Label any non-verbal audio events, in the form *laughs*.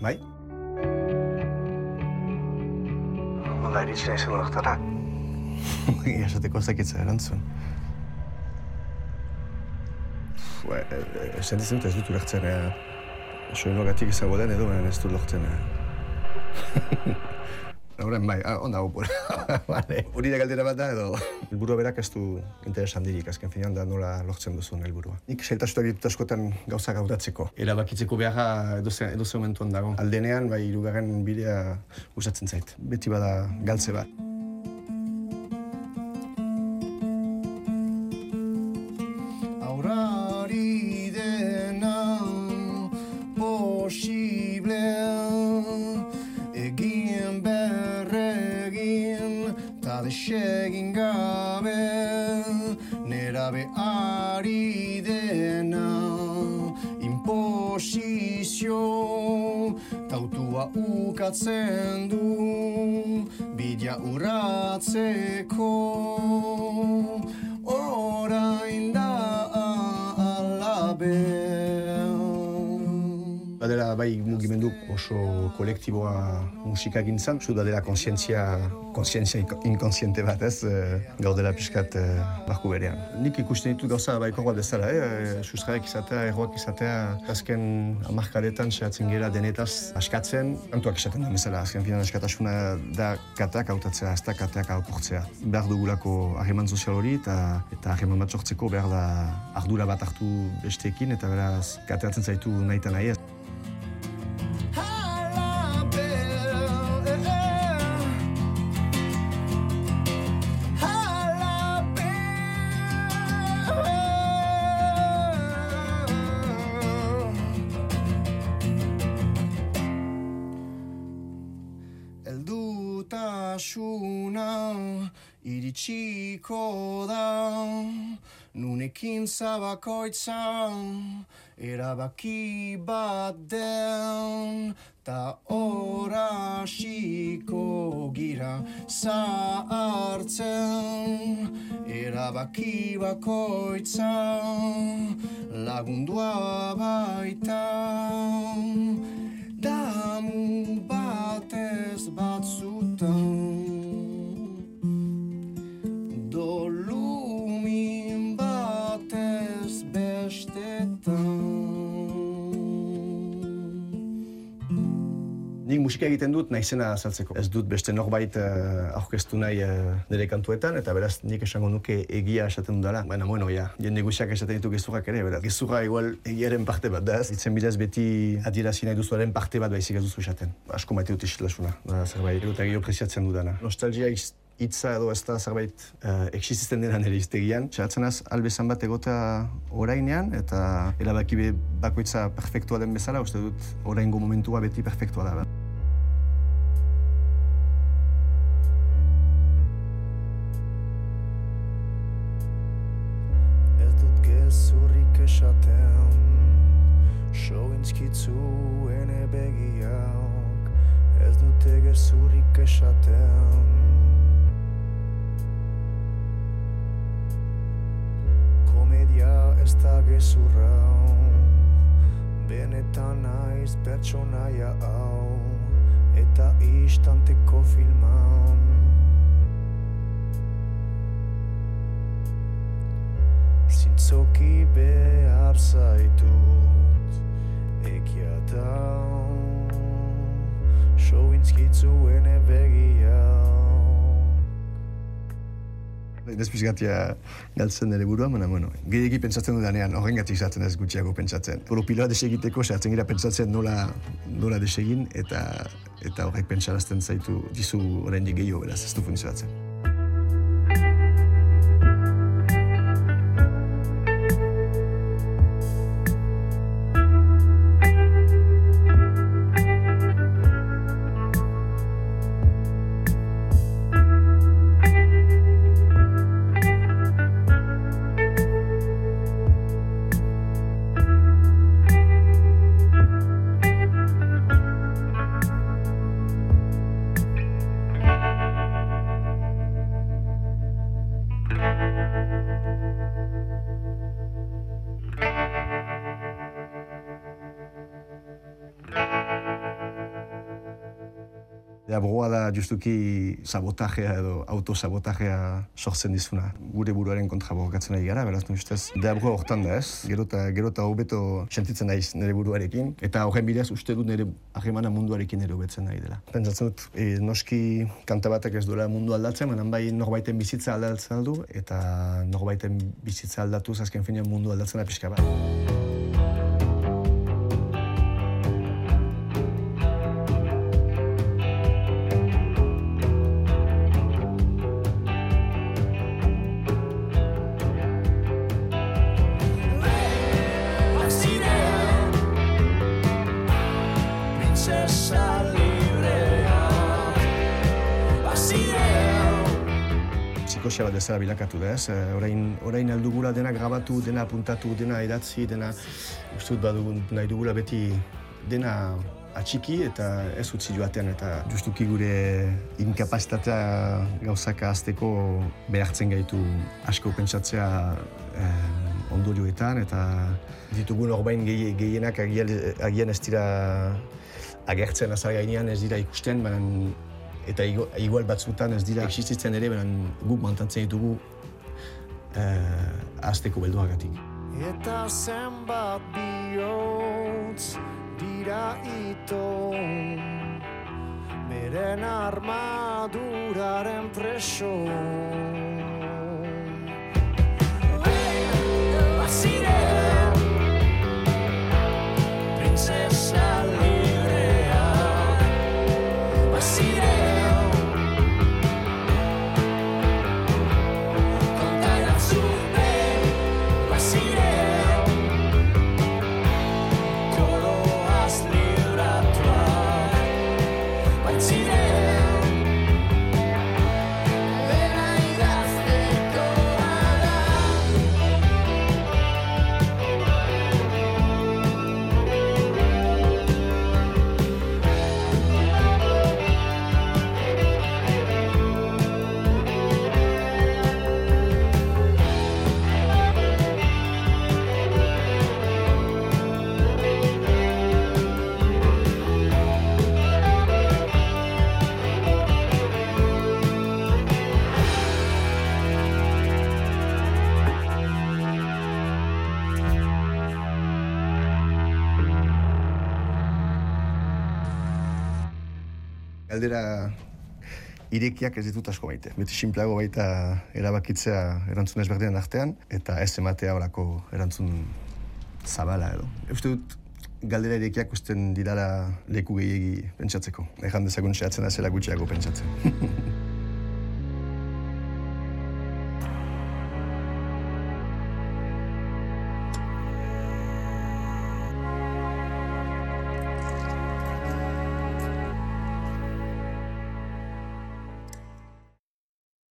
Bai? Nola iritsi nahi zen horretara? *laughs* Esateko zakitza erantzun. Ba, esan dizen ez dut ulertzen, eh, soin hogatik izango den edo, ez dut lortzen. *laughs* Horren bai, ah, onda hau, *laughs* vale. Hori da galdera bat da edo, helburu berak ez du interesan dirik, azken finean da nola lortzen duzun helburua. Nik zailtasuta ditut askotan gauza gaudatzeko. Erabakitzeko beharra edo edo momentuan dago. Aldenean, bai, irugarren bidea usatzen zait. Beti bada galtze bat. Desegin gabe Nera ari dena. Imposizio Tautua ukatzen du bidea urratzeko. Orain da Badela bai mugimendu oso kolektiboa musika gintzan, zu dela konsientzia, konsientzia inkonsiente bat ez, e, gaudela pixkat e, barku berean. Nik ikusten ditut gauza bai bat dezala, eh? sustraiak izatea, erroak izatea, azken amarkadetan sehatzen gera denetaz askatzen, antuak esaten da bezala, azken finan askatasuna da kateak hautatzea, ez da kateak haukortzea. Behar dugulako harreman sozial hori eta eta harreman bat sortzeko behar da ardura bat hartu besteekin eta beraz kateatzen zaitu nahi eta nahi ez. Eldutasuna iritsiko da Nunekin zabakoitza erabaki bat den Ta horasiko gira zahartzen Erabaki bakoitza lagundua baita. Damu batez batzutan musika egiten dut naizena azaltzeko. Ez dut beste norbait uh, aurkeztu nahi uh, nire kantuetan, eta beraz nik esango nuke egia esaten dudala. Baina, bueno, ja, jende guztiak esaten ditu gezurrak ere, beraz. Gezurra igual egiaren parte bat da, ez? Itzen bidez beti adierazi nahi duzuaren parte bat baizik ez duzu esaten. Asko maite dut isilasuna, da, zerbait, eta gehiago preziatzen dudana. Nostalgia hitza edo ez da zerbait uh, exististen dena nire iztegian. Txatzen az, albezan bat egotea orainean, eta erabaki bakoitza perfektua den bezala, uste dut oraingo momentua beti perfektua da. Gezurrik esaten Sointzkitzu ene begiak Ez dute gezurrik esaten. Komedia ez da gezurra Benetan naiz pertsonaia hau Eta istanteko filman Zintzoki behar zaitut Egia da Sointzkitzuen begia Ez pizkatia galtzen nire buruan, baina, bueno, gehiagi pentsatzen dudanean, horrengatik zaten ez gutxiago pentsatzen. Poropiloa desegiteko, zehatzen gira pentsatzen nola, nola desegin, eta eta horrek pentsarazten zaitu dizu oraindik gehiago beraz, ez du funtzionatzen. Abogoa da justuki sabotajea edo autosabotajea sortzen dizuna. Gure buruaren kontra bokatzen ari gara, beraz ustez. Deabogoa hortan da ez, gero eta gero eta hobeto sentitzen naiz nire buruarekin, eta horren bidez uste dut nire harremana munduarekin ere hobetzen nahi dela. Pentsatzen dut, e, noski kantabatek ez duela mundu aldatzen, baina bai norbaiten bizitza aldatzen aldu, eta norbaiten bizitza aldatu, azken finean mundu aldatzen da pixka bat. Psikosia bat dezala bilakatu da, ez? Eh, orain, orain aldugula dena grabatu, dena puntatu, dena idatzi, dena ustut badu nahi dugula beti dena atxiki eta ez utzi joatean eta justuki gure inkapazitatea gauzaka azteko behartzen gaitu asko pentsatzea eh, ondorioetan eta ditugun orbain gehienak agian ez dira agertzen azar gainean ez dira ikusten, baina eta igual batzutan ez dira existitzen ere, beren guk mantantzen ditugu uh, azteko belduagatik. Eta zenbat bihotz dira ito Beren armaduraren preso Yeah. Galdera irekiak ez ditut asko baite. Beti sinpleago baita erabakitzea erantzun ezberdinen artean, eta ez ematea horako erantzun zabala edo. Euste dut, galdera irekiak usten didala leku gehiagi pentsatzeko. Ejan dezagun sehatzen da zela gutxiago pentsatzen. *laughs*